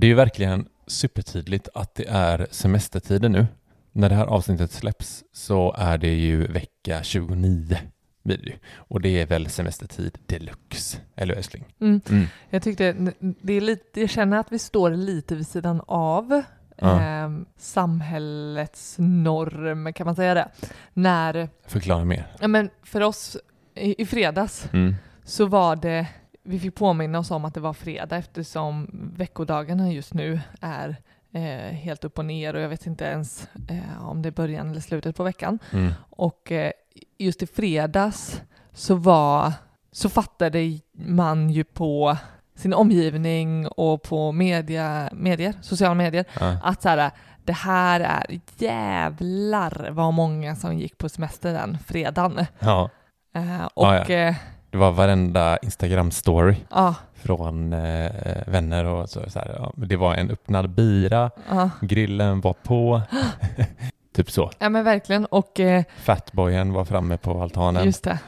Det är ju verkligen supertydligt att det är semestertider nu. När det här avsnittet släpps så är det ju vecka 29 blir det ju. Och det är väl semestertid deluxe, eller älskling? Mm. Mm. Jag tyckte det är lite, jag känner att vi står lite vid sidan av Ja. eh, samhällets norm, kan man säga det? När, Förklara mer. ja men för oss i, i fredags Mm. så var det, vi fick påminna oss om att det var fredag eftersom veckodagarna just nu är eh, helt upp och ner och jag vet inte ens eh, om det är början eller slutet på veckan. Mm. Och eh, just i fredags så var, så fattade man ju på sin omgivning och på media, medier, sociala medier, Ja. att så här, det här är jävlar vad många som gick på semester den fredagen. ja, Eh, och Ja, eh, det var varenda Instagram-story ja, från eh, vänner och så. så här, ja, det var en öppnad bira, ja, grillen var på, typ så. ja men verkligen. Och eh, Fatboyen var framme på altanen. just det,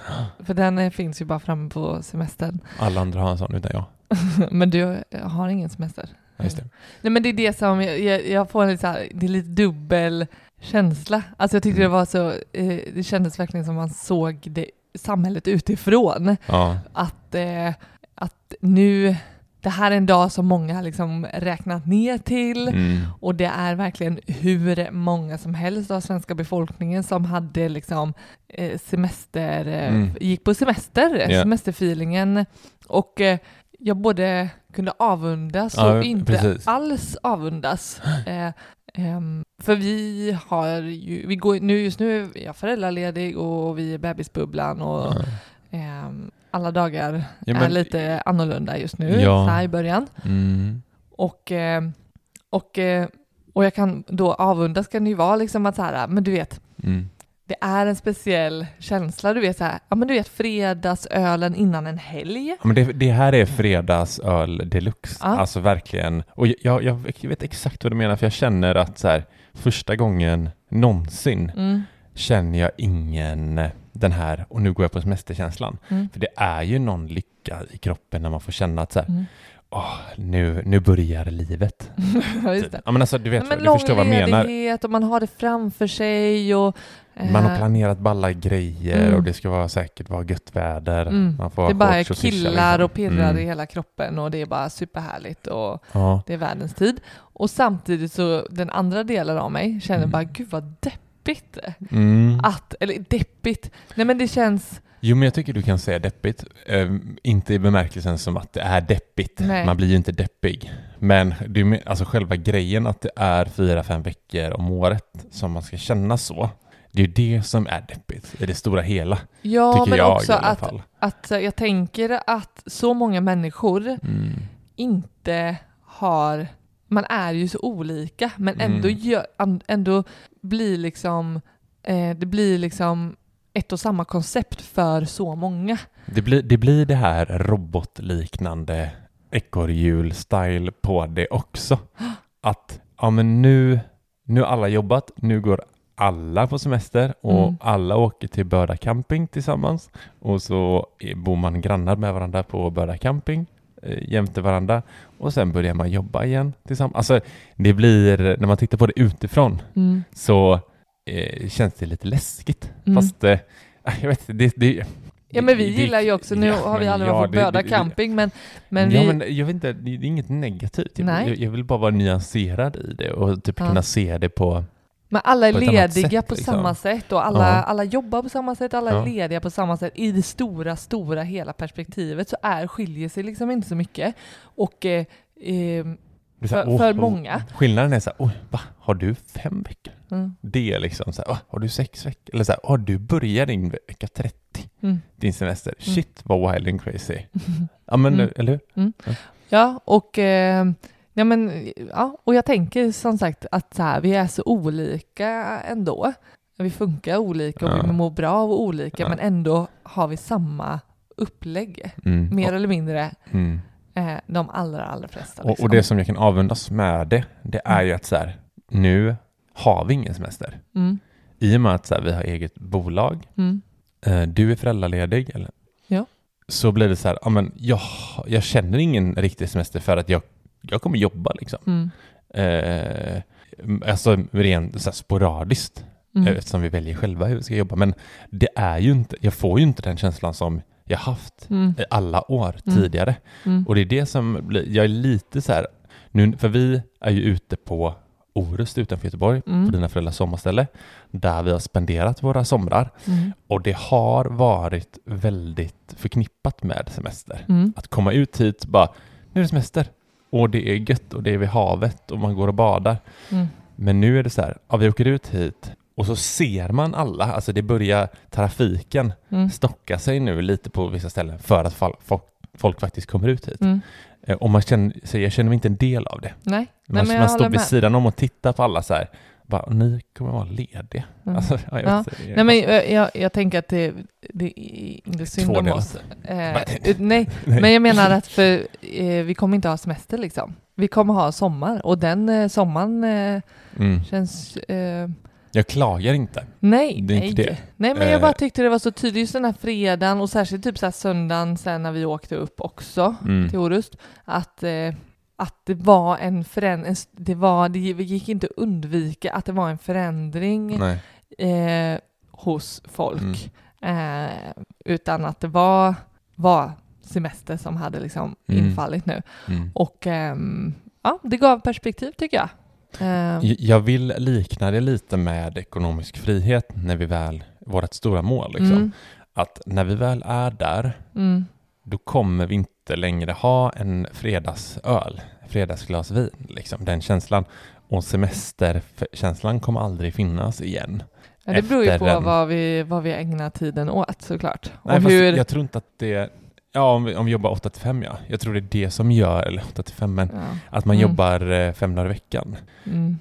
för den eh, finns ju bara framme på semestern. Alla andra har en sån utan jag. men du har ingen semester? Ja, Just det. Nej men det är det som, jag, jag, jag får en lite, så här, det är lite dubbel känsla. Alltså jag tyckte Mm. det var så, eh, det kändes verkligen som man såg det, samhället utifrån. Ja, Att, eh, att nu, det här är en dag som många har liksom räknat ner till. mm. Och det är verkligen hur många som helst av svenska befolkningen som hade liksom eh, semester, eh, Mm. gick på semester, Ja. semesterfeelingen. Och eh, jag både kunde avundas Ja, och inte precis. alls avundas. Ehm, för vi har ju, vi går, nu, just nu är jag föräldraledig och vi är bebisbubblan och ehm, alla dagar Ja, är men- lite annorlunda just nu, Ja. så här i början. Mm. Och, eh, och, eh, och jag kan då avundas kan det ju vara liksom att så här, men du vet, Mm. Det är en speciell känsla, du vet så här, ja men du vet fredagsölen innan en helg. Ja, men det, det här är fredagsöl deluxe. Ja. Alltså verkligen. Och jag, jag vet exakt vad du menar för jag känner att så här, första gången någonsin Mm, känner jag ingen den här och nu går jag på semesterkänslan. mm, För det är ju någon lycka i kroppen när man får känna att så här, mm. åh, nu, nu börjar livet. ja, men alltså, du vet, men du förstår vad jag menar. och man har det framför sig och Man har eh, planerat balla grejer Mm. och det ska vara säkert vara gött väder. Mm. Man får det bara och killar liksom. och pirrar Mm. i hela kroppen och det är bara superhärligt och Ja. det är världens tid. Och samtidigt så den andra delen av mig känner bara gud vad deppigt Mm. att, eller deppigt, nej men det känns Jo, men jag tycker du kan säga deppigt. Ehm, inte i bemärkelsen som att det är deppigt. Nej. Man blir ju inte deppig. Men det är, med- alltså själva grejen att det är fyra, fem veckor om året som man ska känna så. Det är ju det som är deppigt i det stora hela, Ja, tycker men jag också i alla att, fall. att eh, jag tänker att så många människor Mm. inte har, man är ju så olika, men ändå, Mm. gör, ändå blir liksom, eh, det blir liksom ett och samma koncept för så många. Det blir, det blir det här robotliknande ekorrhjul-style på det också. Att ja, men nu, nu har alla jobbat, nu går alla på semester och Mm. alla åker till Börda camping tillsammans och så bor man grannar med varandra på Börda camping eh, jämte varandra och sen börjar man jobba igen tillsammans. Alltså det blir, när man tittar på det utifrån Mm. så eh, känns det lite läskigt. Mm. Fast eh, jag vet det, det Ja men vi gillar ju också, nu ja, har vi aldrig ja, varit på Böda camping men, men ja, vi, men jag vet inte, det är inget negativt. Jag, Nej. jag, jag vill bara vara nyanserad i det och typ Ja. kunna se det på... Men alla är lediga sätt, på liksom. samma sätt och alla, Ja. alla jobbar på samma sätt, alla Ja. är lediga på samma sätt. I det stora, stora hela perspektivet så är, skiljer sig liksom inte så mycket. Och eh, är så här, För- för många. Skillnaden är så här, oj, va, har du fem veckor? mm, Det är liksom så här, "Va, har du sex veckor? Eller så här, har du börjat din vecka 30? mm. Din semester? Mm. Shit vad wild and crazy. Ja men, Mm. eller hur? Ja, och, eh, ja, men, ja, och jag tänker som sagt att så här, vi är så olika ändå. Vi funkar olika och Ja. vi mår bra av olika Ja. men ändå har vi samma upplägg. Mm. Mer Och- eller mindre Mm. eh, de allra, allra flesta. Och, liksom. och det som jag kan avundas med det, det är Mm. ju att så här, nu har vi ingen semester. Mm, I och med att så här, vi har eget bolag, mm, eh, du är föräldraledig, eller? Ja. så blir det så här, ja, men jag, jag känner ingen riktig semester för att jag, jag kommer jobba liksom. mm, Eh, alltså rent så här, sporadiskt, mm, eftersom vi väljer själva hur vi ska jobba. Men det är ju inte, jag får ju inte den känslan som jag haft mm, i alla år Mm. tidigare. mm, Och det är det som jag är lite så här, nu, för vi är ju ute på Orust utanför Göteborg, Mm. på dina föräldrars sommarställe, där vi har spenderat våra somrar. mm, Och det har varit väldigt förknippat med semester. mm, Att komma ut hit bara, nu är det semester. Och det är gött och det är vid havet och man går och badar. mm, Men nu är det så här, ja, vi åker ut hit och så ser man alla, alltså det börjar trafiken mm, stocka sig nu lite på vissa ställen för att folk, folk faktiskt kommer ut hit. mm. Eh, Och man känner, så jag känner mig inte en del av det. Nej, Man, Nej man står vid med. sidan om och tittar på alla så här, bara, ni kommer vara lediga. Mm. Alltså, ja, jag Ja. är- Nej men jag, jag, jag tänker att det, det är inte synd om oss. Eh, Nej. men jag menar att för, eh, vi kommer inte ha semester liksom. Vi kommer ha sommar och den eh, sommaren eh, mm. känns... Eh, Jag klagar inte. nej, Det är nej. inte det. Nej men jag Eh. bara tyckte det var så tydligt just den här fredagen och särskilt typ så här söndagen sen när vi åkte upp också Mm. till Orust. Att, eh, att det var en förändring, det, var, det gick inte att undvika att det var en förändring eh, hos folk. Mm. Eh, utan att det var, var semester som hade liksom Mm. infallit nu. Mm. Och ehm, ja, det gav perspektiv tycker jag. Eh, J- Jag vill likna det lite med ekonomisk frihet när vi väl, vårt stora mål liksom. mm, Att när vi väl är där, mm, då kommer vi inte längre ha en fredagsöl, fredagsglas vin, liksom, den känslan. Och semesterkänslan kommer aldrig finnas igen. ja, det beror ju på en- vad vi, vad vi ägnar tiden åt såklart. Nej, och hur, Jag tror inte att det... Ja, om vi, om vi jobbar 8 till 5 ja. Jag tror det är det som gör, eller 8 till 5, men ja, att man Mm. jobbar eh, fem dagar i veckan. mm,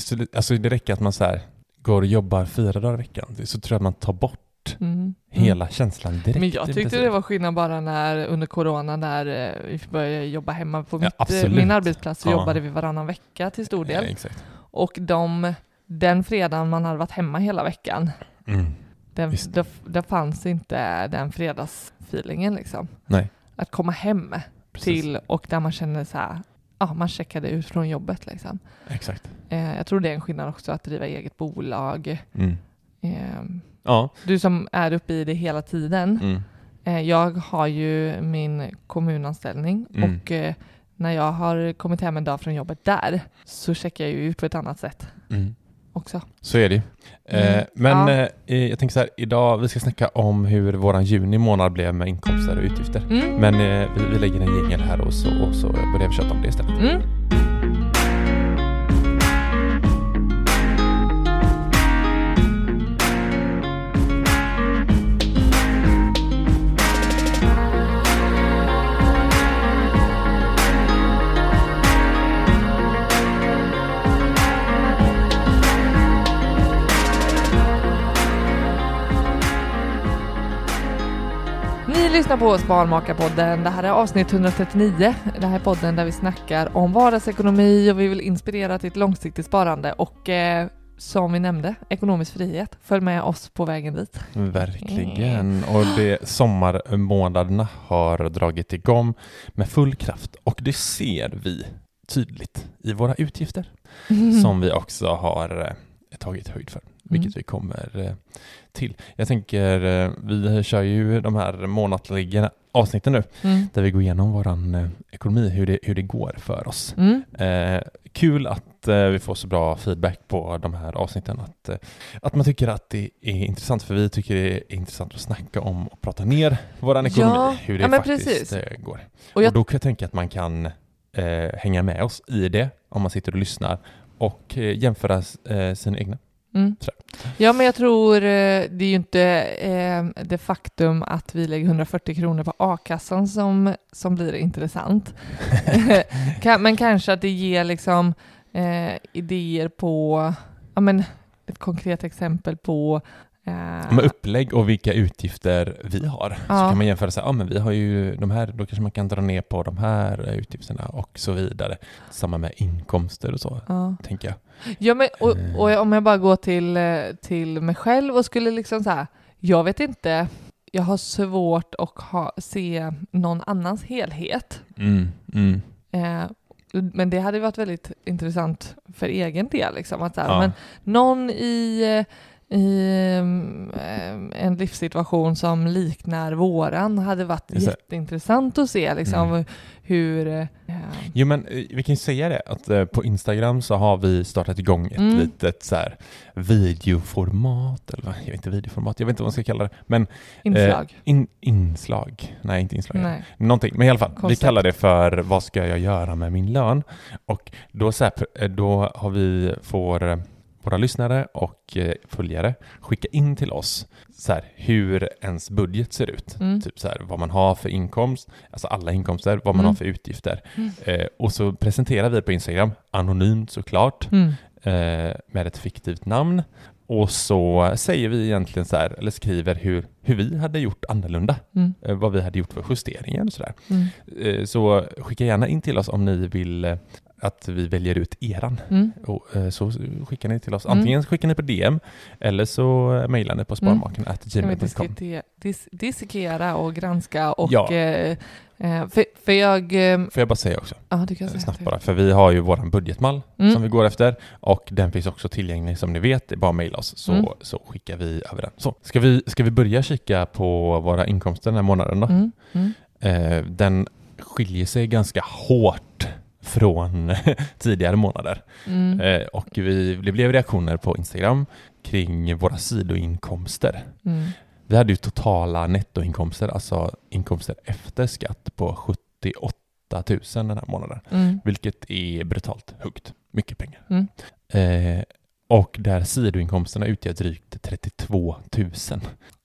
Så det, alltså det räcker att man så här, går och jobbar fyra dagar i veckan. Så tror jag att man tar bort mm, mm. hela känslan direkt. Men jag tyckte det var skillnad bara när under corona när eh, vi började jobba hemma på Ja, mitt, eh, min arbetsplats så Ja. jobbade vi varannan vecka till stor del. Ja, exakt. Och de, den fredagen man hade varit hemma hela veckan, Mm. den, där fanns inte den fredagsfeelingen liksom. Nej, Att komma hem precis. till och där man känner så här, ja man checkade ut från jobbet liksom. Exakt. Eh, jag tror det är en skillnad också att driva eget bolag. Mm. Eh, Ja. du som är uppe i det hela tiden. Mm. Eh, jag har ju min kommunanställning Mm. och eh, när jag har kommit hem en dag från jobbet där så checkar jag ju ut på ett annat sätt Mm. också. Så är det ju. Mm. Eh, men Ja. eh, jag tänker så här, idag, vi ska snacka om hur våran juni månad blev med inkomster och utgifter. Mm. Men eh, vi, vi lägger en jingel här och så, och så börjar vi köta om det istället. Lyssnar på Sparmakarpodden. Det här är avsnitt 139. Det här är podden där vi snackar om vardagsekonomi och vi vill inspirera till ett långsiktigt sparande och eh, som vi nämnde, ekonomisk frihet. Följ med oss på vägen dit. Verkligen. Och det, sommarmånaderna har dragit igång med full kraft och det ser vi tydligt i våra utgifter som vi också har eh, tagit höjd för, vilket Mm. vi kommer eh, till. Jag tänker, eh, vi kör ju de här månatliga avsnitten nu Mm. där vi går igenom våran eh, ekonomi, hur det, hur det går för oss. Mm. Eh, kul att eh, vi får så bra feedback på de här avsnitten. Att, eh, att man tycker att det är intressant, för vi tycker det är intressant att snacka om och prata ner våran ekonomi, Ja, hur det ja, faktiskt precis. går. Och jag Och då kan jag tänka att man kan hänga med oss i det om man sitter och lyssnar och jämföra sina egna. Mm. Ja, men jag tror eh, det är ju inte eh, det faktum att vi lägger 140 kronor på a-kassan som, som blir intressant. Men kanske att det ger liksom eh, idéer på, ja men ett konkret exempel på Med upplägg och vilka utgifter vi har. Så Ja. kan man jämföra så här, ja men vi har ju de här, då kanske man kan dra ner på de här eh, utgifterna och så vidare. Samma med inkomster och så, ja. tänker jag. Ja, men, och, Eh. och om jag bara går till, eh, till mig själv och skulle liksom så här, jag vet inte, jag har svårt att ha, se någon annans helhet. Mm, mm. Eh, men det hade varit väldigt intressant för egen del. Liksom, att så här, Ja. men någon i, eh, i eh, en livssituation som liknar våran hade varit Just jätteintressant att se liksom, Mm. hur... Eh, Jo men eh, vi kan ju säga det att på Instagram så har vi startat igång ett Mm. litet så här videoformat, eller jag vet inte videoformat, jag vet inte vad man ska kalla det, men inslag. eh, in, inslag, nej inte inslag, Nej. någonting, men i alla fall, vi Koncept. kallar det för vad ska jag göra med min lön? Och då, så här, då har vi, får våra lyssnare och eh, följare skicka in till oss så här, hur ens budget ser ut. Mm. Typ så här, vad man har för inkomst, alltså alla inkomster, vad man Mm. har för utgifter. Mm. Eh, och så presenterar vi på Instagram, anonymt såklart, Mm. eh, med ett fiktivt namn. Och så säger vi egentligen så här, eller skriver hur, hur vi hade gjort annorlunda, Mm. eh, vad vi hade gjort för justeringar och sådär. Mm. Eh, så skicka gärna in till oss om ni vill att vi väljer ut eran. Mm. Och, eh, så skickar ni till oss. Mm. Antingen skickar ni på DM eller så mejlar ni på sparmakarna gmail.com. diskutera, dis, dissekera och granska och... Ja. Eh, eh, för, för jag... Eh, Får jag bara säga också, ja, du kan säga snabbt bara, för vi har ju våran budgetmall Mm. som vi går efter och den finns också tillgänglig som ni vet, det är bara att mejla oss så, Mm. så skickar vi över den. Så, ska vi, ska vi börja kika på våra inkomster den här månaden då? Mm. Mm. Eh, den skiljer sig ganska hårt från tidigare månader. Mm. Eh, och vi, det blev reaktioner på Instagram kring våra sidoinkomster. Mm. Vi hade ju totala nettoinkomster, alltså inkomster efter skatt på 78 000 den här månaden. Mm. Vilket är brutalt högt. Mycket pengar. Mm. Eh, och där sidoinkomsterna utgör drygt 32 000.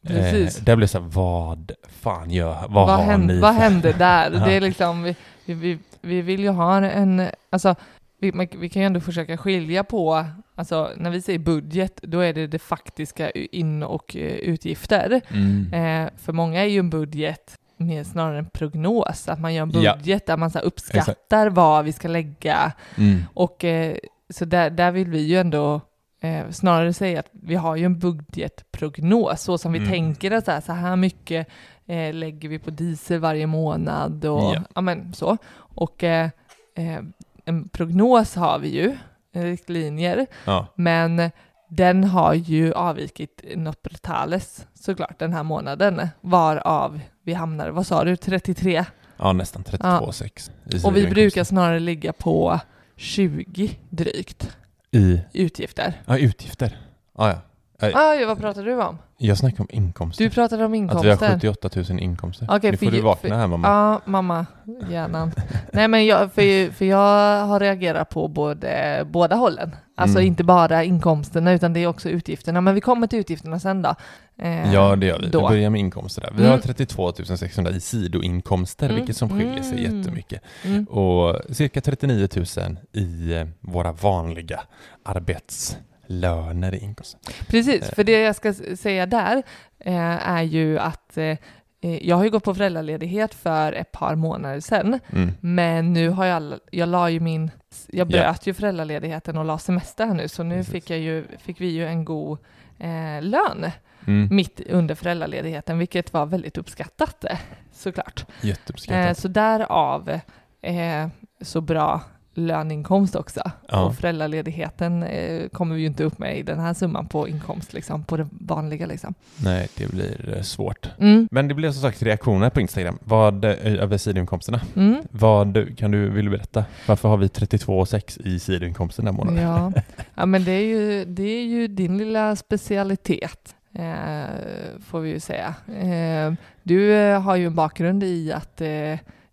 Precis. Eh, där blev det så här, vad fan gör, vad, vad, har hände, ni vad för- hände där? Det är liksom, vi, vi, vi, vi vill ju ha en, alltså vi, man- vi kan ju ändå försöka skilja på, alltså när vi säger budget, då är det det faktiska in och eh, utgifter. Mm. Eh, för många är ju en budget mer snarare en prognos, att man gör en Ja. budget där man så uppskattar vad vi ska lägga. Mm. Och eh, så där, där vill vi ju ändå eh, snarare säga att vi har ju en budgetprognos, så som vi Mm. tänker att så här, så här mycket eh, lägger vi på diesel varje månad och Ja. ja. men så. Och eh, eh, en prognos har vi ju, eh, riktlinjer, Ja. men den har ju avvikit något brutales såklart den här månaden, varav vi hamnar, vad sa du, 33? ja, nästan 32,6. i Och vi brukar snarare ligga på 20 drygt I utgifter. ja, utgifter. Ja, ja. Aj, vad pratar du om? Jag snackar om inkomster. Du pratade om Att inkomster. vi har 78 000 inkomster. Okej, nu får du vakna för- här mamma. Ja, mamma, hjärnan. Nej, men jag, för, för jag har reagerat på både, båda hållen. Alltså Mm. inte bara inkomsterna, utan det är också utgifterna. Men vi kommer till utgifterna sen då. Eh, Ja, det gör vi. Vi Då. börjar med inkomster där. Vi Mm. har 32 600 i sidoinkomster, Mm. vilket som skiljer sig Mm. jättemycket. Mm. Och cirka 39 000 i våra vanliga arbetslöner i inkomst. Precis, Eh. för det jag ska säga där eh, är ju att eh, eh, jag har ju gått på föräldraledighet för ett par månader sedan, Mm. men nu har jag, jag la ju min, jag Ja. bröt ju föräldraledigheten och la semester här nu, så nu Precis. fick, jag ju, fick vi ju en god eh, lön Mm. mitt under föräldraledigheten, vilket var väldigt uppskattat eh, såklart. Eh, Jätteuppskattat. så därav eh, så bra löneinkomst också. Ja. Och föräldraledigheten eh, kommer vi ju inte upp med i den här summan på inkomst, liksom, på det vanliga. Liksom. Nej, det blir eh, svårt. Mm. Men det blev som sagt reaktioner på Instagram. Vad, eh, över sidoinkomsterna. Mm. Vad kan du, vill du berätta? Varför har vi 32,6 i sidoinkomsten den här månaden? Ja. ja, men det är, ju, det är ju din lilla specialitet, eh, får vi ju säga. Eh, du har ju en bakgrund i att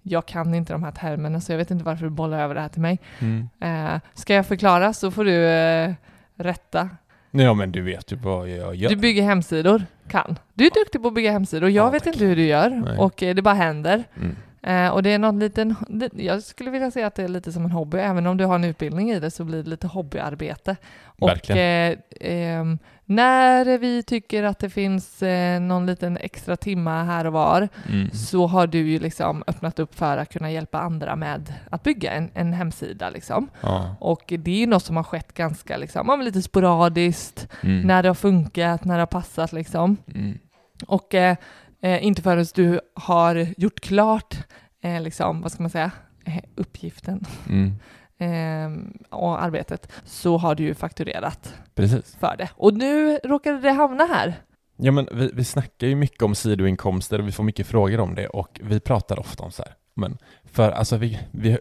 jag kan inte de här termerna, så jag vet inte varför du bollar över det här till mig. Mm. Eh, ska jag förklara så får du eh, rätta. Ja, men du vet ju vad jag gör. Du bygger hemsidor, kan. Du är duktig på att bygga hemsidor. Jag Ja, vet tack. inte hur du gör Nej. och eh, det bara händer. Mm. Eh, och det är någon liten, jag skulle vilja säga att det är lite som en hobby. Även om du har en utbildning i det så blir det lite hobbyarbete. Och Verkligen. eh, ehm, när vi tycker att det finns eh, någon liten extra timma här och var Mm. så har du ju liksom öppnat upp för att kunna hjälpa andra med att bygga en, en hemsida. Liksom. Ja. Och det är ju något som har skett ganska liksom, lite sporadiskt, Mm. när det har funkat, när det har passat. Liksom. Mm. Och eh, eh, inte förrän du har gjort klart, eh, liksom, vad ska man säga, eh, uppgiften Mm. Eh, och arbetet, så har du ju fakturerat Precis. för det. Och nu råkade det hamna här. Ja, men vi, vi snackar ju mycket om sidoinkomster och vi får mycket frågor om det och vi pratar ofta om så här. Men för alltså vi, vi,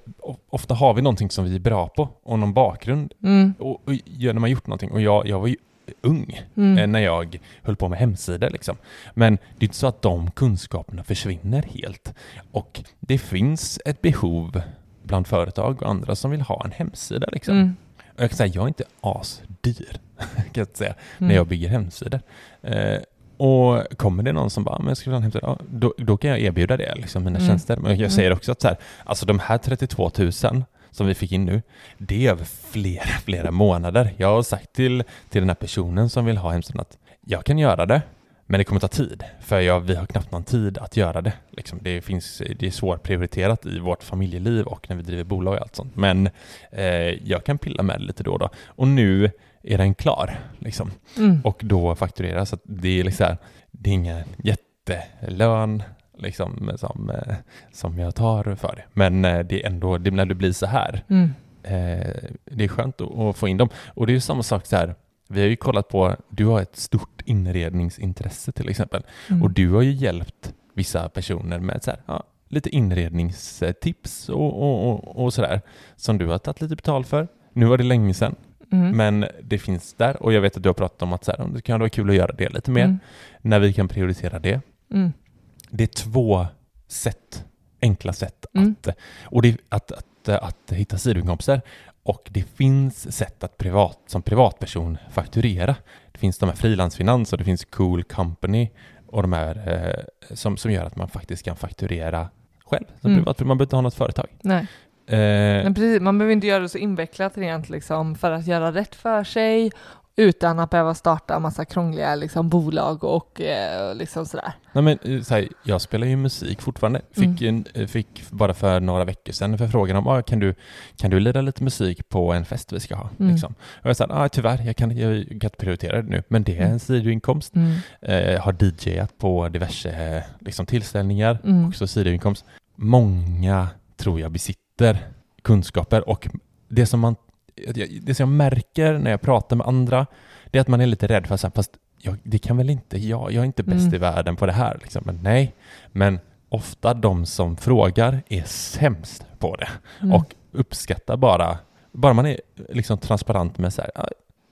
ofta har vi någonting som vi är bra på och någon bakgrund Mm. och, och när man gjort någonting och jag, jag var ju ung Mm. eh, när jag höll på med hemsidor liksom. Men det är inte så att de kunskaperna försvinner helt. Och det finns ett behov bland företag och andra som vill ha en hemsida liksom. Mm. Och jag kan säga, jag är inte asdyr, kan jag säga, Mm. när jag bygger hemsidor. Eh, och kommer det någon som bara, men jag skulle vilja ha en hemsida, ja, då, då kan jag erbjuda det, liksom, mina Mm. tjänster. Men jag Mm. säger också att så här, alltså de här 32 000 som vi fick in nu, det är över flera, flera månader. Jag har sagt till, till den här personen som vill ha hemsidan att jag kan göra det, men det kommer ta tid, för jag, vi har knappt någon tid att göra det. Liksom, det, finns, det är svårprioriterat i vårt familjeliv och när vi driver bolag och allt sånt. Men eh, jag kan pilla med det lite då och då. Och nu är den klar. Liksom. Mm. Och då faktureras. Så att det är liksom, det är ingen jättelön liksom, som, eh, som jag tar för det. Men eh, det är ändå, det, när det blir så här, Mm. eh, det är skönt att, att få in dem. Och det är ju samma sak så här, vi har ju kollat på, du har ett stort inredningsintresse till exempel. Mm. Och du har ju hjälpt vissa personer med så här, ja, lite inredningstips och, och, och, och sådär som du har tagit lite betalt för. Nu var det länge sedan, Mm. men det finns där och jag vet att du har pratat om att så här, det kan vara kul att göra det lite mer Mm. när vi kan prioritera det. Mm. Det är två sätt, enkla sätt Mm. att, och det, är att, att, att hitta sidoinkomster och det finns sätt att privat, som privatperson fakturera. Det finns de här frilansfinans och det finns Cool Company och de här eh, som, som gör att man faktiskt kan fakturera själv som Mm. privat, man behöver inte ha något företag. Nej. Eh, precis, man behöver inte göra det så invecklat rent liksom, för att göra rätt för sig utan att behöva starta en massa krångliga liksom, bolag och eh, liksom sådär. Nej men eh, så här, jag spelar ju musik fortfarande. Fick, en, eh, fick bara för några veckor sedan en förfrågan om ah, kan, du, kan du lira lite musik på en fest vi ska ha? Mm. Liksom. Och jag sa ah, tyvärr, jag kan, jag kan inte prioritera det nu, men det är Mm. en sidoinkomst. Mm. Eh, har DJat på diverse eh, liksom, tillställningar, Mm. också sidoinkomst. Många tror jag besitter kunskaper och det som, man, det som jag märker när jag pratar med andra, det är att man är lite rädd för att fast jag, det kan väl inte jag, jag är inte bäst Mm. i världen på det här. Liksom. Men nej, men ofta de som frågar är sämst på det Mm. och uppskattar bara, bara man är liksom transparent med så här, "Ja,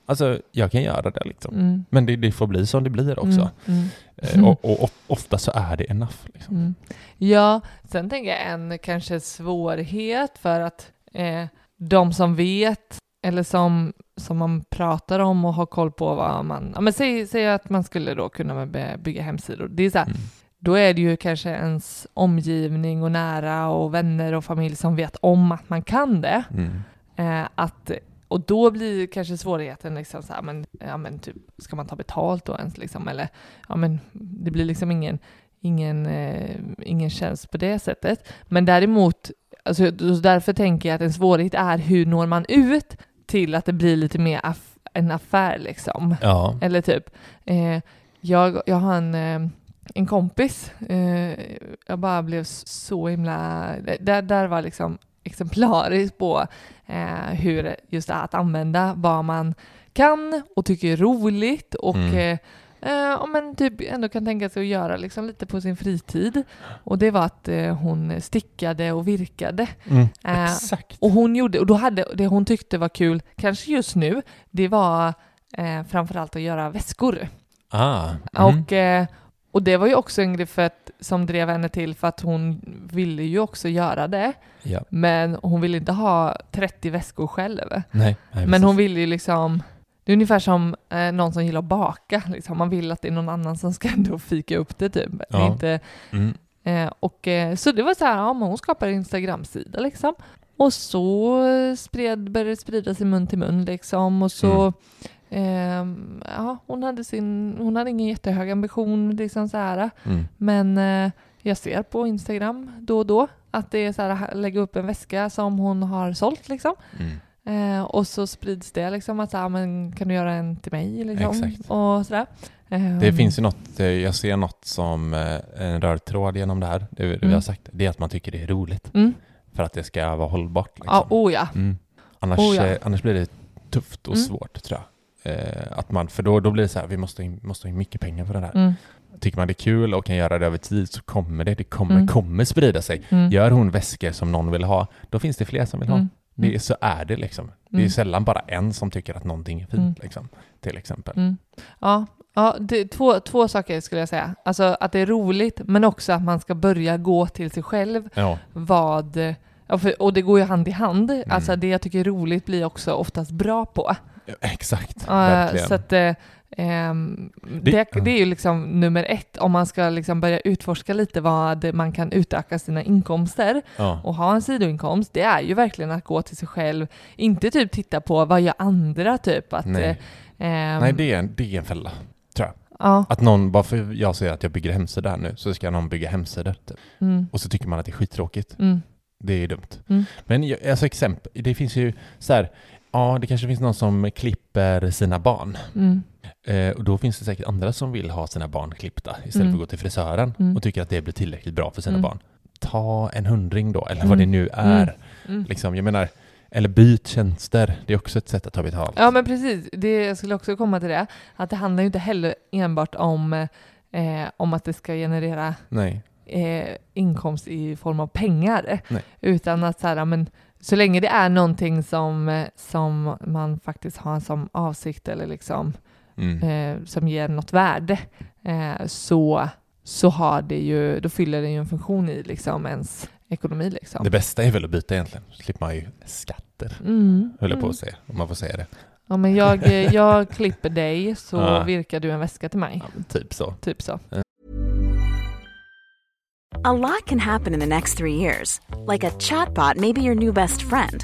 alltså jag kan göra det liksom. Mm. Men det, det får bli som det blir också. Mm. Mm. Eh, Och, och, och ofta så är det enough. Liksom. Mm. Ja, sen tänker jag en kanske svårighet för att eh, de som vet eller som, som man pratar om och har koll på vad man... Ja, men säg, säg att man skulle då kunna bygga hemsidor. Det är så här, Mm. då är det ju kanske ens omgivning och nära och vänner och familj som vet om att man kan det. Mm. Eh, att, och då blir kanske svårigheten liksom så här, men, ja, men typ, ska man ta betalt då ens liksom? Eller ja, men det blir liksom ingen, ingen, eh, ingen tjänst på det sättet. Men däremot, alltså, därför tänker jag att en svårighet är hur når man ut till att det blir lite mer aff en affär liksom. Ja. Eller typ, eh, jag, jag har en, eh, en kompis, eh, jag bara blev så himla, där, där var liksom exemplariskt på eh, hur just det här att använda vad man kan och tycker är roligt och Mm. Eh, eh, men typ ändå kan tänka sig att göra liksom lite på sin fritid. Och det var att eh, hon stickade och virkade. Mm. Eh, Exakt. Och hon gjorde, och då hade det hon tyckte var kul, kanske just nu, det var eh, framförallt att göra väskor. Ah. Mm. Och, eh, och det var ju också en grej för att, som drev henne till för att hon ville ju också göra det. Ja. Men hon ville inte ha 30 väskor själv. Nej, nej, Men precis. hon ville ju liksom, det är ungefär som eh, någon som gillar att baka. Liksom. Man vill att det är någon annan som ska ändå fika upp det typ. Ja. Inte, Mm. eh, och, eh, så det var så här, ja, hon skapade en Instagram-sida liksom. Och så eh, spred, började det sprida sig mun till mun liksom. Och så, ehm, ja, hon hade sin, hon hade ingen jättehög ambition liksom så här. Mm. Men eh, jag ser på Instagram då och då att det är så här, lägga upp en väska som hon har sålt liksom. Mm. Eh, och så sprids det liksom att här, men kan du göra en till mig liksom? Exakt. Och sådär. Eh, Det finns ju något, eh, jag ser något som eh, en röd tråd genom det här, det, det vi Mm. har sagt, det är att man tycker det är roligt Mm. för att det ska vara hållbart. Liksom. Ja, oh ja. Mm. Annars, Oh, ja. eh, annars blir det tufft och Mm. svårt tror jag. Eh, att man, för då, då blir det så här, vi måste, in, måste ha in mycket pengar på det här. Mm. Tycker man det är kul och kan göra det över tid så kommer det, det kommer, Mm. kommer sprida sig. Mm. Gör hon väskor som någon vill ha, då finns det fler som vill ha. Mm. Det, är- så är det liksom. Det är Mm. sällan bara en som tycker att någonting är fint, Mm. liksom, till exempel. Mm. Ja, ja det, två, två saker skulle jag säga. Alltså att det är roligt, men också att man ska börja gå till sig själv Ja, vad... Ja, för, och det går ju hand i hand. Mm. Alltså det jag tycker är roligt blir jag också oftast bra på. exakt. Uh, verkligen. så att ehm, Det- det, det är ju liksom nummer ett om man ska liksom börja utforska lite vad man kan utöka sina inkomster ja. och ha en sidoinkomst. Det är ju verkligen att gå till sig själv, inte typ titta på vad gör andra typ. Att, Nej. ehm, Nej, det är, en, det är en fälla. Ja, Att någon, bara för jag säger att jag bygger hemsidor här nu, så ska någon bygga hemsidor. Typ. mm, Och så tycker man att det är skittråkigt. mm, Det är dumt. Mm. Men jag- alltså exempel, det finns ju så här, ja det kanske finns någon som klipper sina barn. Mm, Eh, och då finns det säkert andra som vill ha sina barn klippta istället Mm. för att gå till frisören Mm. och tycker att det blir tillräckligt bra för sina Mm. barn. Ta en hundring då, eller Mm. vad det nu är. mm. Liksom, jag menar, eller byt tjänster. Det är också ett sätt att ta betalt. Ja men precis, det, jag skulle också komma till det. Att det handlar ju inte heller enbart om, eh, om att det ska generera eh, inkomst i form av pengar. Nej. Utan att så, här, men, så länge det är någonting som, som man faktiskt har som avsikt eller liksom, Mm. eh, som ger något värde eh, så, så har det ju, då fyller det ju en funktion i liksom ens ekonomi. Liksom. Det bästa är väl att byta egentligen. Så slipper man ju skatter, Mm, höll jag på mm. att säga. Om man får säga det. Ja, men jag, eh, jag klipper dig så Ja. virkar du en väska till mig. Ja, typ så. Typ så. A lot can happen in the next three years. Like a chatbot may be your new best friend.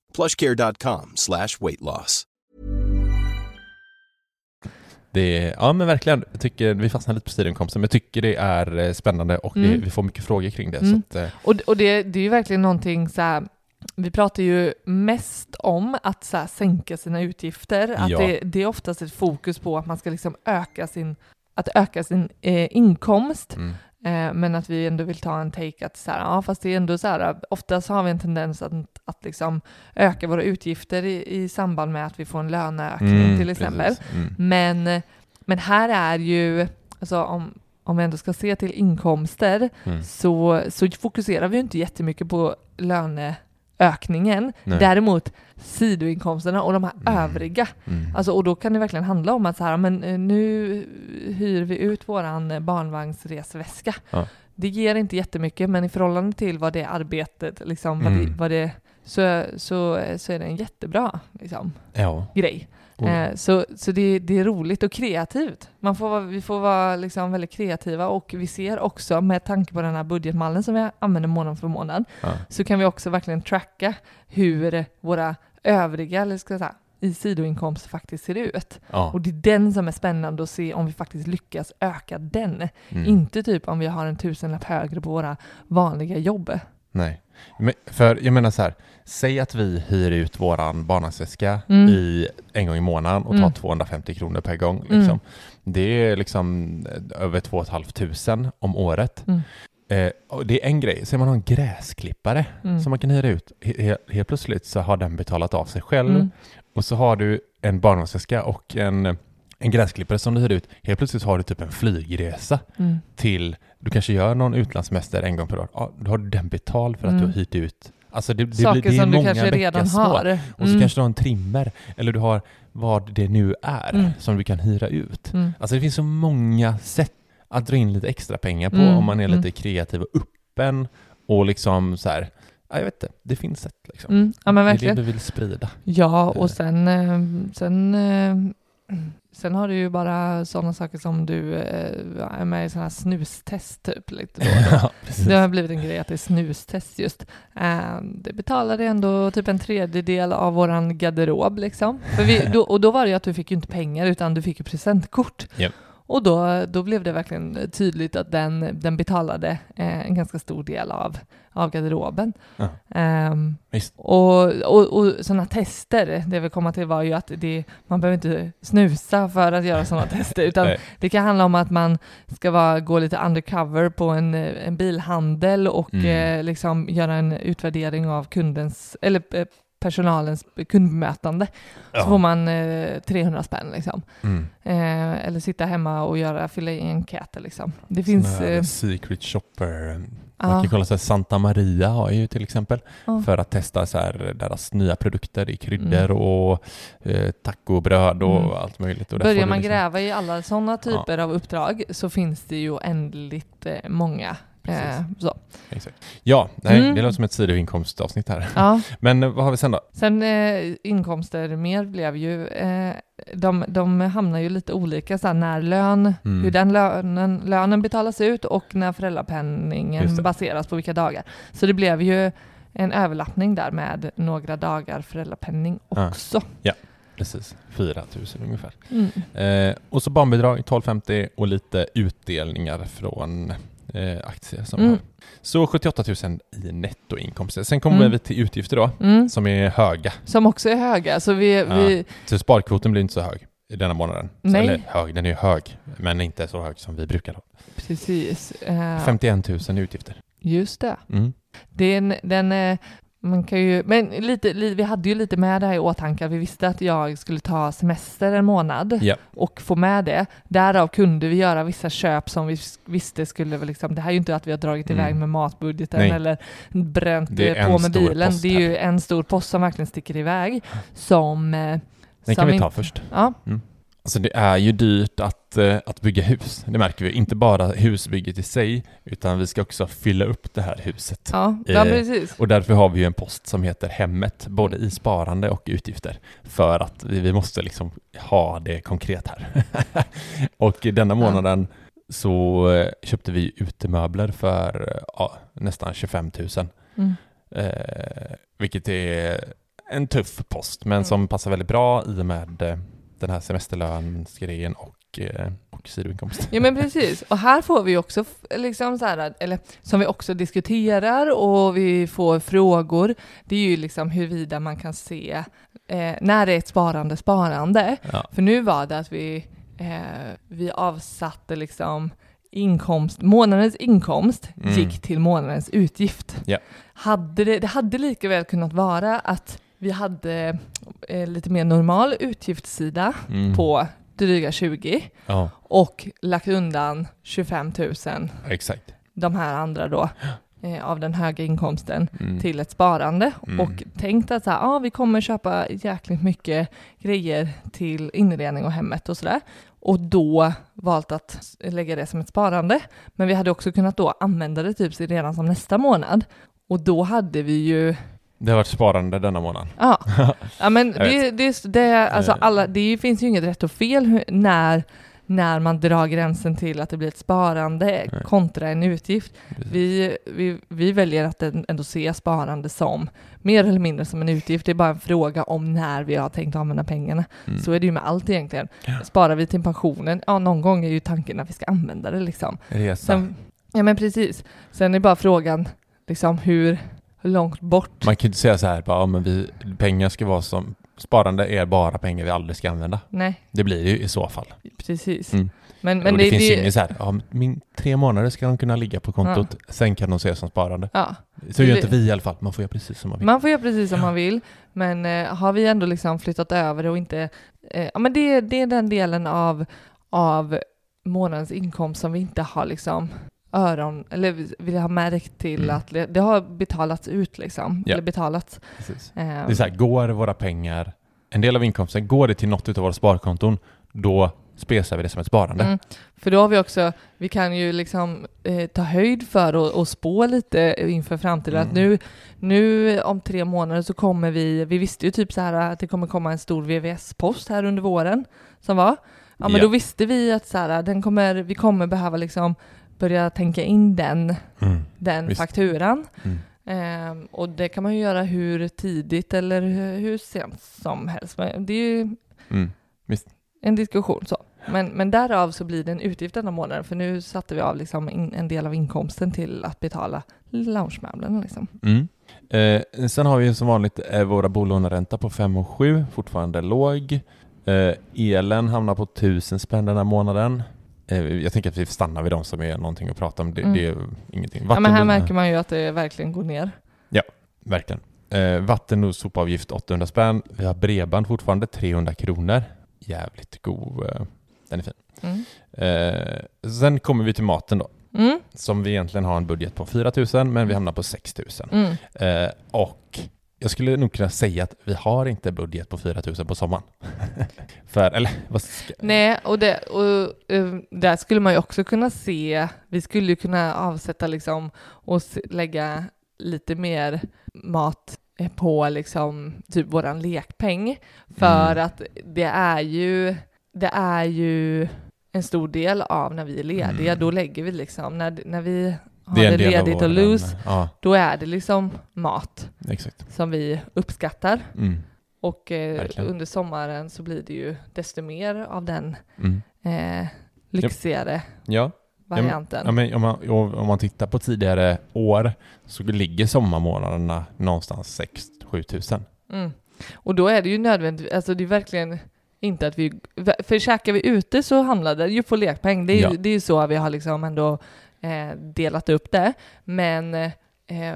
plushcare.com slash weight loss. Det är, ja men verkligen, jag tycker vi fastnar lite på sidoinkomsten, men jag tycker det är eh, spännande och det, Mm. vi får mycket frågor kring det. Mm. Så att, eh, Och, och det, det är ju verkligen någonting så här, vi pratar ju mest om att så här, sänka sina utgifter. Att Ja. det, det är oftast ett fokus på att man ska liksom öka sin, att öka sin eh, inkomst. mm, men att vi ändå vill ta en take att så här, ja fast det är ändå så här, oftast har vi en tendens att, att liksom öka våra utgifter i, i samband med att vi får en löneökning Mm, till exempel. Mm. Men, men här är ju, alltså om, om vi ändå ska se till inkomster, Mm. så, så fokuserar vi ju inte jättemycket på löneökningen. Nej. Däremot sidoinkomsterna och de här Mm. övriga. Mm. Alltså, och då kan det verkligen handla om att så här, men eh, nu hyr vi ut våran eh, barnvagnsresväska. Ja. Det ger inte jättemycket, men i förhållande till vad det arbetet, liksom, vad det, Mm. vad det, så, så, så är det en jättebra liksom, Ja. grej. Eh, så så det, det är roligt och kreativt. Man får, vi får vara liksom väldigt kreativa och vi ser också med tanke på den här budgetmallen som vi använder månad för månad Ja. så kan vi också verkligen tracka hur våra övriga eller ska jag säga, i sidoinkomster faktiskt ser ut. Ja. Och det är den som är spännande att se om vi faktiskt lyckas öka den. Mm. Inte typ om vi har en tusenlapp högre på våra vanliga jobb. Nej. Men, för jag menar så här, säg att vi hyr ut våran barnvagnsväska Mm. i en gång i månaden och tar Mm. 250 kronor per gång. Mm. Liksom. Det är liksom eh, över 2 500 om året. Mm. Eh, det är en grej. Sen man har en gräsklippare Mm. som man kan hyra ut. He- he- helt plötsligt så har den betalat av sig själv. Mm. Och så har du en barnvagnsväska och en, en gräsklippare som du hyr ut. Helt plötsligt har du typ en flygresa Mm. till, du kanske gör någon utlandssemester en gång per år. Ja, då har du den betald för att Mm. du har hyrt ut. Alltså det, det, Saker blir, det är som du kanske redan har. Och så Mm. kanske du har en trimmer, eller du har vad det nu är Mm. som du kan hyra ut. Mm. Alltså det finns så många sätt att dra in lite extra pengar på Mm, om man är mm. lite kreativ och öppen och liksom så här, ja, jag vet inte, det finns sätt liksom. Mm. Ja men Det är verkligen. det vi vill sprida. Ja, och sen, eh, sen, eh, sen har du ju bara sådana saker som du eh, är med i sådana här snustest typ lite ja. Det har blivit en grej att det är snustest just. Eh, det betalade ändå typ en tredjedel av våran garderob liksom. Vi, då, och då var det ju att du fick ju inte pengar utan du fick ju presentkort. Japp. Och då, då blev det verkligen tydligt att den, den betalade eh, en ganska stor del av, av garderoben. Ja. Visst. och, och, och sådana tester, det jag vill komma till var ju att det, man behöver inte snusa för att göra sådana tester, utan Nej. det kan handla om att man ska vara, gå lite undercover på en, en bilhandel och Mm. eh, liksom göra en utvärdering av kundens, eller eh, personalens kundbemötande. Ja. Så får man eh, 300 spänn liksom. Mm. Eh, eller sitta hemma och göra, fylla i enkäter liksom. Det finns... Sån Eh, secret shopper. Man ja, kan kolla så här, Santa Maria har ju till exempel ja. för att testa så här deras nya produkter i kryddor Mm. och eh, tacobröd och Mm. allt möjligt. Och Börjar man liksom- gräva i alla sådana typer av uppdrag så finns det ju oändligt eh, många. Eh, så. Exakt. Ja, nej, Mm. det låter som ett sidoinkomstavsnitt här. Ja. Men eh, vad har vi sen då? Sen eh, inkomster mer blev ju, eh, de, de hamnar ju lite olika så här, när lön, Mm. hur den lönen, lönen betalas ut och när föräldrapenningen baseras på vilka dagar. Så det blev ju en överlappning där med några dagar föräldrapenning Ja. också. Precis, 4 000 ungefär. Mm. Eh, och så barnbidrag 1250 och lite utdelningar från eh, aktier som Mm. Så 78 000 i nettoinkomster. Sen kommer Mm. vi till utgifter då, Mm. som är höga. Som också är höga. Så vi, Ja. vi, Så sparkvoten blir inte så hög i denna månaden. Nej. eller hög, den är hög, men inte så hög som vi brukar ha. precis. Eh, 51 000 i utgifter. Just det. Mm. Den, den, eh, man kan ju, men lite, li, vi hade ju lite med det här i åtanke, vi visste att jag skulle ta semester en månad Ja. och få med det. Därav kunde vi göra vissa köp som vi visste skulle, liksom, det här är ju inte att vi har dragit Mm. iväg med matbudgeten Nej. eller bränt eh, på med bilen. Det är ju en stor post som verkligen sticker iväg. Som, eh, Den som kan vi in- ta först. Ja, Alltså det är ju dyrt att, eh, att bygga hus. Det märker vi. Inte bara husbygget i sig, utan vi ska också fylla upp det här huset. ja, ja Eh, precis. Och därför har vi ju en post som heter hemmet, både i sparande och utgifter. För att vi, vi måste liksom ha det konkret här. och denna månaden så eh, köpte vi utemöbler för ja, nästan 25 000. Mm. Eh, vilket är en tuff post, men Mm. som passar väldigt bra i och med den här semesterlönsgrejen och, eh, och sidoinkomst. Ja men precis, och här får vi också liksom så här, eller som vi också diskuterar och vi får frågor, det är ju liksom huruvida man kan se eh, när det är ett sparande sparande. Ja. För nu var det att vi, eh, vi avsatte liksom inkomst, månadens inkomst Mm. gick till månadens utgift. Ja. Hade det, det hade lika väl kunnat vara att vi hade eh, lite mer normal utgiftssida Mm. på dryga 20 Ja, och lagt undan 25 000, exakt. de här andra då, eh, av den höga inkomsten Mm. till ett sparande Mm. och tänkt att så här, ah, vi kommer köpa jäkligt mycket grejer till inredning och hemmet och sådär. Och då valt att lägga det som ett sparande. Men vi hade också kunnat då använda det typ redan som nästa månad. Och då hade vi ju, Det har varit sparande denna månad. ja, ja men det, det, det, alltså Eh. alla, det finns ju inget rätt och fel när, när man drar gränsen till att det blir ett sparande Nej. kontra en utgift. Vi, vi, vi väljer att ändå se sparande som mer eller mindre som en utgift. Det är bara en fråga om när vi har tänkt använda pengarna. Mm. Så är det ju med allt egentligen. Ja. Sparar vi till pensionen, ja någon gång är ju tanken att vi ska använda det liksom. Resa. Sen, ja men precis. Sen är bara frågan liksom hur, hur långt bort. Man kan ju inte säga så här, bara, ja, men vi, pengar ska vara som, sparande är bara pengar vi aldrig ska använda. Nej, Det blir det ju i så fall. precis. Mm. Men, Men det, det, finns ju inget så här, ja, min, tre månader ska de kunna ligga på kontot, sen kan de ses som sparande. ja. Så gör Det- inte vi i alla fall, man får göra precis som man vill. Man får göra precis som man vill, men eh, har vi ändå liksom flyttat över och inte... Eh, ja, men det, det är den delen av, av månadens inkomst som vi inte har liksom öron, eller vi- vi har märkt till Mm. att det, har betalats ut liksom, Ja. eller betalats. Precis. Eh, Det är så här, går våra pengar, en del av inkomsten, går det till något av våra sparkonton, då spesar vi det som ett sparande. Mm. För då har vi också, vi kan ju liksom eh, ta höjd för och, och spå lite inför framtiden. Att Mm. nu, nu om tre månader så kommer vi, vi visste ju typ så här att det kommer komma en stor VVS-post här under våren som var. Ja men Ja. då visste vi att så här, den kommer, vi kommer behöva liksom börja tänka in den, Mm. den Visst. fakturan. Mm. Ehm, och det kan man ju göra hur tidigt eller hur, sent som helst. Men det är ju Mm. en diskussion så. Men, men därav så blir det en utgift denna månaden för nu satte vi av liksom in, en del av inkomsten till att betala loungemöblerna liksom. Mm. Eh, sen har vi som vanligt eh, våra bolåneränta på 5 och 7, fortfarande låg. Eh, elen hamnar på 1000 spänn den här månaden. Eh, jag tänker att vi stannar vid de som är någonting att prata om. Det, Mm. det är ingenting. Ja, men här Vatten- märker man ju att det verkligen går ner. Verkligen. Eh, vatten och sopavgift 800 spänn. Vi har bredband fortfarande 300 kronor. Jävligt god. Eh, den är fin. Mm. Eh, sen kommer vi till maten då. Mm. Som vi egentligen har en budget på 4 000 men vi hamnar på 6 000. Mm. Eh, och jag skulle nog kunna säga att vi har inte budget på 4 000 på sommaren. För, eller vad ska... Nej, och, det, och eh, där skulle man ju också kunna se, vi skulle ju kunna avsätta liksom och lägga lite mer mat eh, på liksom typ våran lekpeng för Mm. att det är ju det är ju en stor del av när vi är lediga, Mm. då lägger vi liksom, när, när vi har Det det, ledigt och loose, Ja, då är det liksom mat exakt. som vi uppskattar. Mm. Och eh, under sommaren så blir det ju desto mer av den Mm. eh, lyxigare Ja, varianten. ja men om, man, om man tittar på tidigare år så ligger sommarmånaderna någonstans 6-7 tusen. Mm. Och då är det ju nödvändigt, alltså det är verkligen inte att vi, för käkar vi ute så handlar det ju på lekpeng. Det är, Ja. ju, det är ju så vi har liksom ändå eh, delat upp det. Men eh,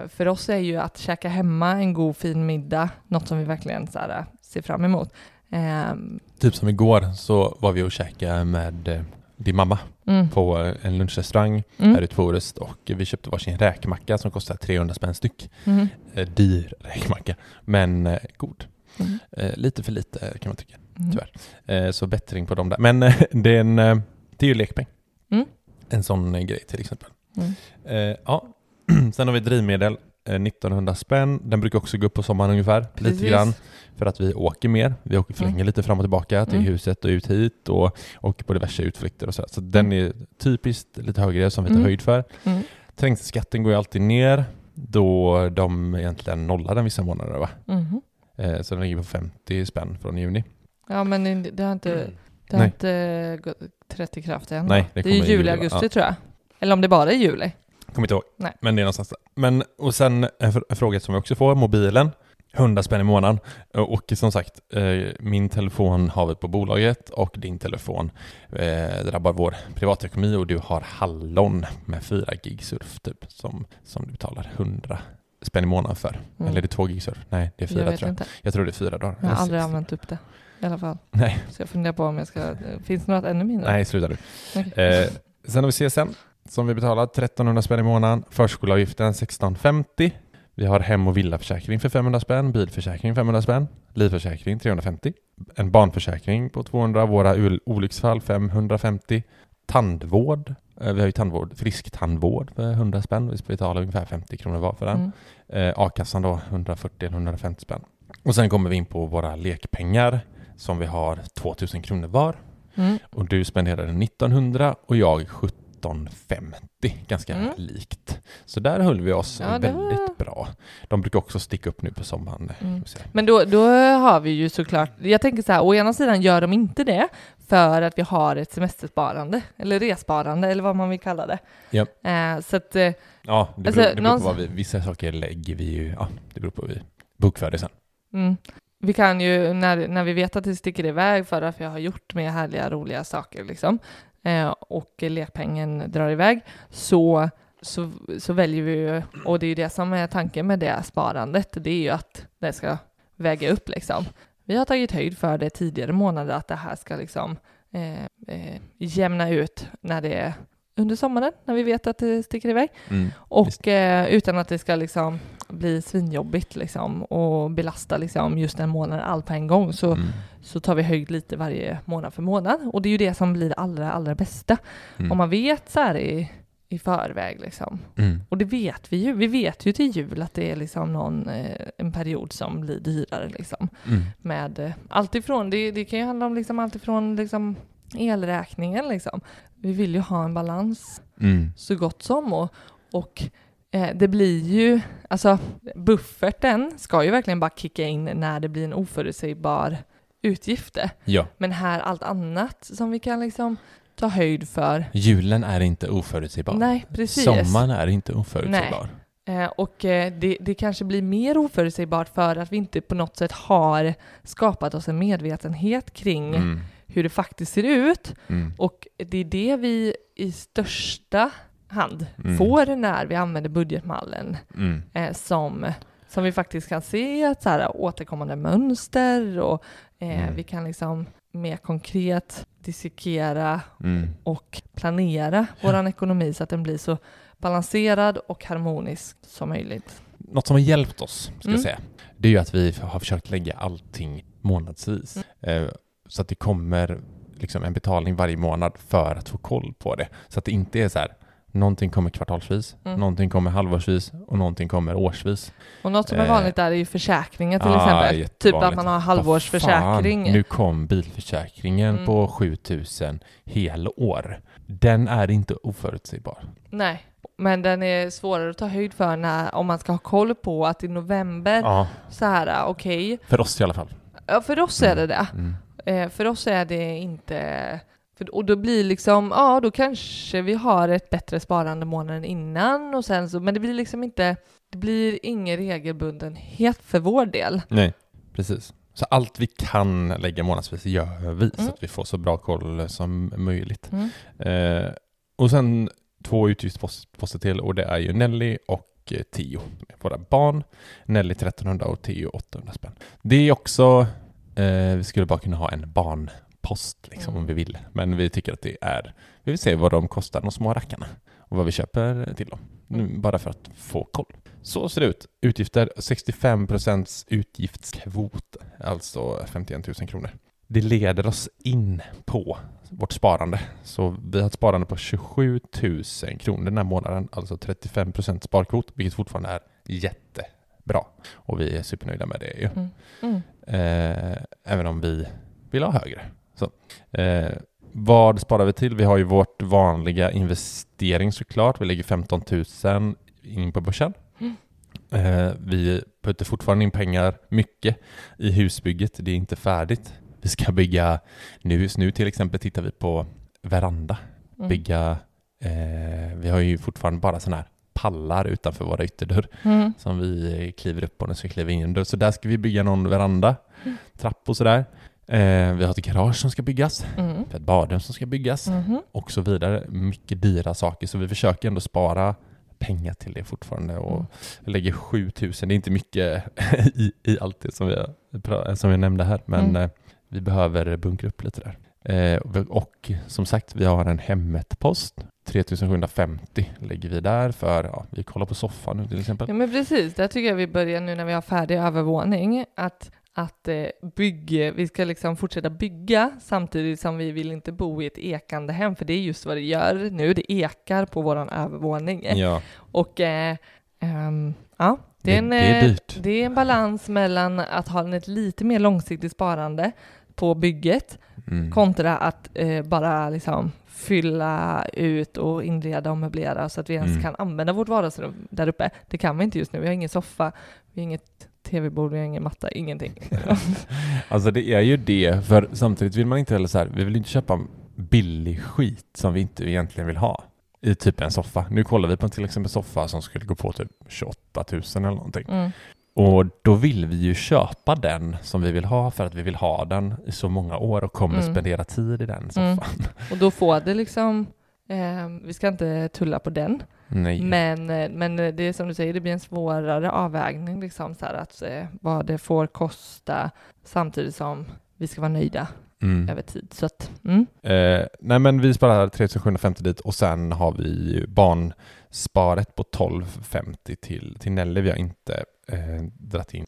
för oss är ju att käka hemma en god fin middag något som vi verkligen så här, ser fram emot. Ehm, Typ som igår så var vi och käkade med eh, din mamma mm, på eh, en lunchrestaurang mm, här ute på Orust och vi köpte varsin räkmacka som kostar 300 spänn styck. mm, Eh, dyr räkmacka, men eh, god. mm, Eh, lite för lite kan man tycka. mm. Tyvärr. Eh, så bättring på dem där. Men eh, det, är en, eh, det är ju lekpeng. Mm. En sån eh, grej till exempel. Mm. Eh, ja. Sen har vi drivmedel, eh, 1900 spänn. Den brukar också gå upp på sommaren ungefär, Precis. lite grann. För att vi åker mer. Vi åker förlänger Mm. lite fram och tillbaka till Mm. huset och ut hit och åker på diverse utflykter och så. Så den är typiskt lite högre som vi tar Mm. höjd för. Mm. Trängselskatten går ju alltid ner då de egentligen nollar den vissa månader va? Mhm. Eh, så den ligger på 50 spänn från juni. Ja men det- det har inte, det har Nej. inte gått- trätt i kraft än. Nej, det det är ju i juli, augusti Ja. tror jag. Eller om det bara är juli. Kommer inte ihåg. Nej. Men det är någonstans där. Men, och sen en, fr- en fråga som vi också får, mobilen. 100 spänn i månaden. Och som sagt, eh, min telefon har vi på bolaget och din telefon eh, drabbar vår privatekonomi och du har Hallon med 4 gig surf typ som, som du betalar 100 spänn i månaden för. Mm. Eller är det 2 gig surf? Nej, det är 4 jag vet tror jag. inte. Jag tror det är 4 dagar. Jag har aldrig 60. använt upp det i alla fall. Nej, Så jag funderar på om jag ska... Finns det något ännu mindre? nej sluta nu. Okej. Eh, sen har vi CSN som vi betalar 1300 spänn i månaden. Förskoleavgiften 1650. Vi har hem och villaförsäkring för 500 spänn, bilförsäkring 500 spänn, livförsäkring 350, en barnförsäkring på 200, våra olycksfall 550, tandvård, eh, vi har ju tandvård, frisk tandvård för 100 spänn, vi betalar ungefär 50 kronor var för den. Mm. Eh, A-kassan då 140 eller 150 spänn. Och sen kommer vi in på våra lekpengar som vi har 2000 kronor var. Mm. Och du spenderade 1900 och jag 1750. Ganska Mm. likt. Så där höll vi oss Ja, väldigt var- bra. De brukar också sticka upp nu på sommaren. Mm. Men då, då har vi ju såklart, jag tänker så här, å ena sidan gör de inte det för att vi har ett semestersparande, eller resparande, eller vad man vill kalla det. Japp. Eh, så att, eh, Ja, det Alltså, beror, det beror på vad vi, vissa saker lägger vi ju, ja, det beror på vad vi bokför det sen. mm, vi kan ju, när, när vi vet att det sticker iväg för att vi har gjort mer härliga, roliga saker liksom, eh, och lekpengen drar iväg, så, så, så väljer vi ju, och det är ju det som är tanken med det sparandet, det är ju att det ska väga upp liksom. Vi har tagit höjd för det tidigare månader, att det här ska liksom eh, eh, jämna ut när det är under sommaren, när vi vet att det sticker iväg. Mm. Och eh, utan att det ska liksom bli svinjobbigt liksom och belasta liksom just den månaden allt på en gång så, Mm. så tar vi höjd lite varje månad för månad. Och det är ju det som blir det allra, allra bästa. Mm. Om man vet så här i, i förväg liksom. Mm. Och det vet vi ju. Vi vet ju till jul att det är liksom någon, eh, en period som blir dyrare liksom. Mm. Med eh, allt ifrån, det, det kan ju handla om liksom allt ifrån liksom elräkningen liksom. Vi vill ju ha en balans Mm. så gott som. Och, och eh, det blir ju, alltså bufferten ska ju verkligen bara kicka in när det blir en oförutsägbar utgift. Ja, Men här allt annat som vi kan liksom ta höjd för. julen är inte oförutsägbar. Nej, precis. Sommaren är inte oförutsägbar. Eh, och eh, det, det kanske blir mer oförutsägbart för att vi inte på något sätt har skapat oss en medvetenhet kring Mm. Hur det faktiskt ser ut. Mm. Och det är det vi i största hand Mm. får när vi använder budgetmallen Mm. eh, som, som vi faktiskt kan se ett så här återkommande mönster och eh, Mm. vi kan liksom mer konkret dissekera Mm. och planera vår ekonomi så att den blir så balanserad och harmonisk som möjligt. Något som har hjälpt oss, ska Mm. jag säga, det är ju att vi har försökt lägga allting månadsvis. Mm. Så att det kommer liksom en betalning varje månad för att få koll på det. Så att det inte är så här, någonting kommer kvartalsvis, Mm. någonting kommer halvårsvis och någonting kommer årsvis. Och något som är Eh, vanligt där är ju försäkringar till ah, exempel. Typ att man har halvårsförsäkring. fan, nu kom bilförsäkringen Mm. på 7000 helår. Den är inte oförutsägbar. Nej, men den är svårare att ta höjd för när, om man ska ha koll på att i november Ja, så här, okej, för oss i alla fall. ja, för oss är det det. Mm. Eh, för oss är det inte... För, och då blir liksom, ja då kanske vi har ett bättre sparande månaden innan och sen så, men det blir liksom inte, det blir ingen regelbundenhet för vår del. Nej, precis. Så allt vi kan lägga månadsvis gör vi så Mm. att vi får så bra koll som möjligt. Mm. Eh, och sen två utgiftsposter till och det är ju Nelly och eh, Tio, våra barn. Nelly 1300 och Tio 800 spänn. Det är också, eh, vi skulle bara kunna ha en barnpost liksom Mm. om vi vill. Men vi tycker att det är, vi vill se vad de kostar, de små rackarna. Och vad vi köper till dem. Nu, bara för att få koll. Så ser det ut. Utgifter 65% utgiftskvot, alltså 51 000 kronor. Det leder oss in på vårt sparande. Så vi har ett sparande på 27 000 kronor den här månaden, alltså 35% sparkvot, vilket fortfarande är jättebra. Och vi är supernöjda med det ju. Mm. Eh, även om vi vill ha högre. Så. Eh, vad sparar vi till? Vi har ju vårt vanliga investering såklart. Vi lägger 15 000 in på börsen. Mm. Eh, vi puttar fortfarande in pengar, mycket, i husbygget. Det är inte färdigt. Vi ska bygga, nu, just nu till exempel tittar vi på veranda. Mm. Bygga, eh, vi har ju fortfarande bara sådana här pallar utanför våra ytterdörr Mm. som vi kliver upp på när vi ska kliva in. Så där ska vi bygga någon veranda, trapp och sådär. Eh, vi har ett garage som ska byggas, Mm. vi ett badrum som ska byggas Mhm. och så vidare. Mycket dyra saker, så vi försöker ändå spara pengar till det fortfarande och Mm. lägger 7000, det är inte mycket i, i allt det som pra- som jag nämnde här, men Mm. eh, vi behöver bunkra upp lite där. Eh, och- som sagt, vi har en Hemmet-post. 3750 lägger vi där för, ja, vi kollar på soffan nu till exempel. Ja men precis, där tycker jag vi börjar nu när vi har färdig övervåning att, att eh, bygga, vi ska liksom fortsätta bygga samtidigt som vi vill inte bo i ett ekande hem för det är just vad det gör nu, det ekar på våran övervåning. Ja, Och eh, ehm, ja, det är, Det- en, det är eh, det är en balans mellan att ha ett lite mer långsiktigt sparande på bygget mm. kontra att eh, bara liksom fylla ut och inreda och möblera så att vi ens Mm. kan använda vårt vardagsrum där uppe. Det kan vi inte just nu. Vi har ingen soffa, vi har inget tv-bord, vi har ingen matta, ingenting. Alltså det är ju det, för samtidigt vill man inte heller så här, vi vill inte köpa billig skit som vi inte egentligen vill ha i typ en soffa. Nu kollar vi på till exempel soffa som skulle gå på typ 28 000 eller någonting. Mm. Och då vill vi ju köpa den som vi vill ha för att vi vill ha den i så många år och kommer Mm. spendera tid i den Mm. soffan. Och då får det liksom, eh, vi ska inte tulla på den, Nej. men, eh, men det är som du säger, det blir en svårare avvägning liksom så här att eh, vad det får kosta samtidigt som vi ska vara nöjda Mm. över tid. Så att, mm. Eh, nej men vi sparar 3750 dit och sen har vi barnsparet på 1250 till, till Nelly. Vi har inte eh, dratt in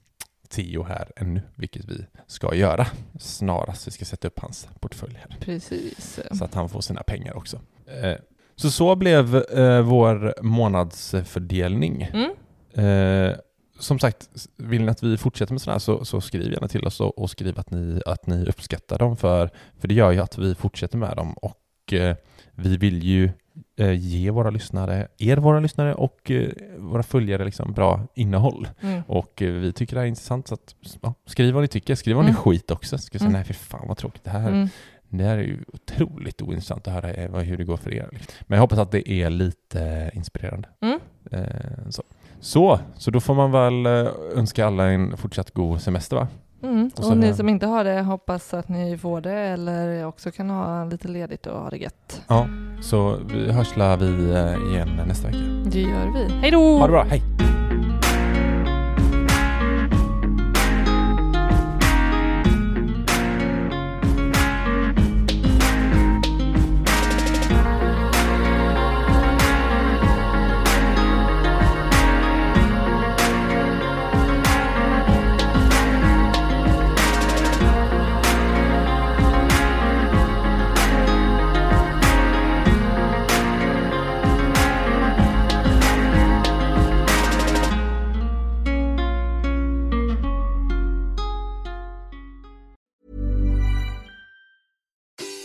Theo här ännu, vilket vi ska göra snarast. Vi ska sätta upp hans portfölj här precis. så att han får sina pengar också. Eh, så så blev eh, vår månadsfördelning. Mm. Eh, som sagt, vill ni att vi fortsätter med sådana här så, så skriv gärna till oss och, och skriv att ni, att ni uppskattar dem för, för det gör ju att vi fortsätter med dem och eh, vi vill ju ge våra lyssnare, er våra lyssnare och eh, våra följare liksom bra innehåll. Mm. Och eh, vi tycker det här är intressant så att, ja, skriv vad ni tycker, skriv vad ni Mm. skit också. Ska säga Mm. nej för fan vad tråkigt det här Mm. det här är ju otroligt ointressant att höra eh, hur det går för er. Men jag hoppas att det är lite eh, inspirerande. Mm. Eh, så. Så, så då får man väl eh, önska alla en fortsatt god semester va? Mm. Och Och ni som inte har det, hoppas att ni får det eller också kan ha lite ledigt och ha det gött. Ja, så vi hörs vi eh, igen nästa vecka. Det gör vi. Hej då! Ha det bra, hej!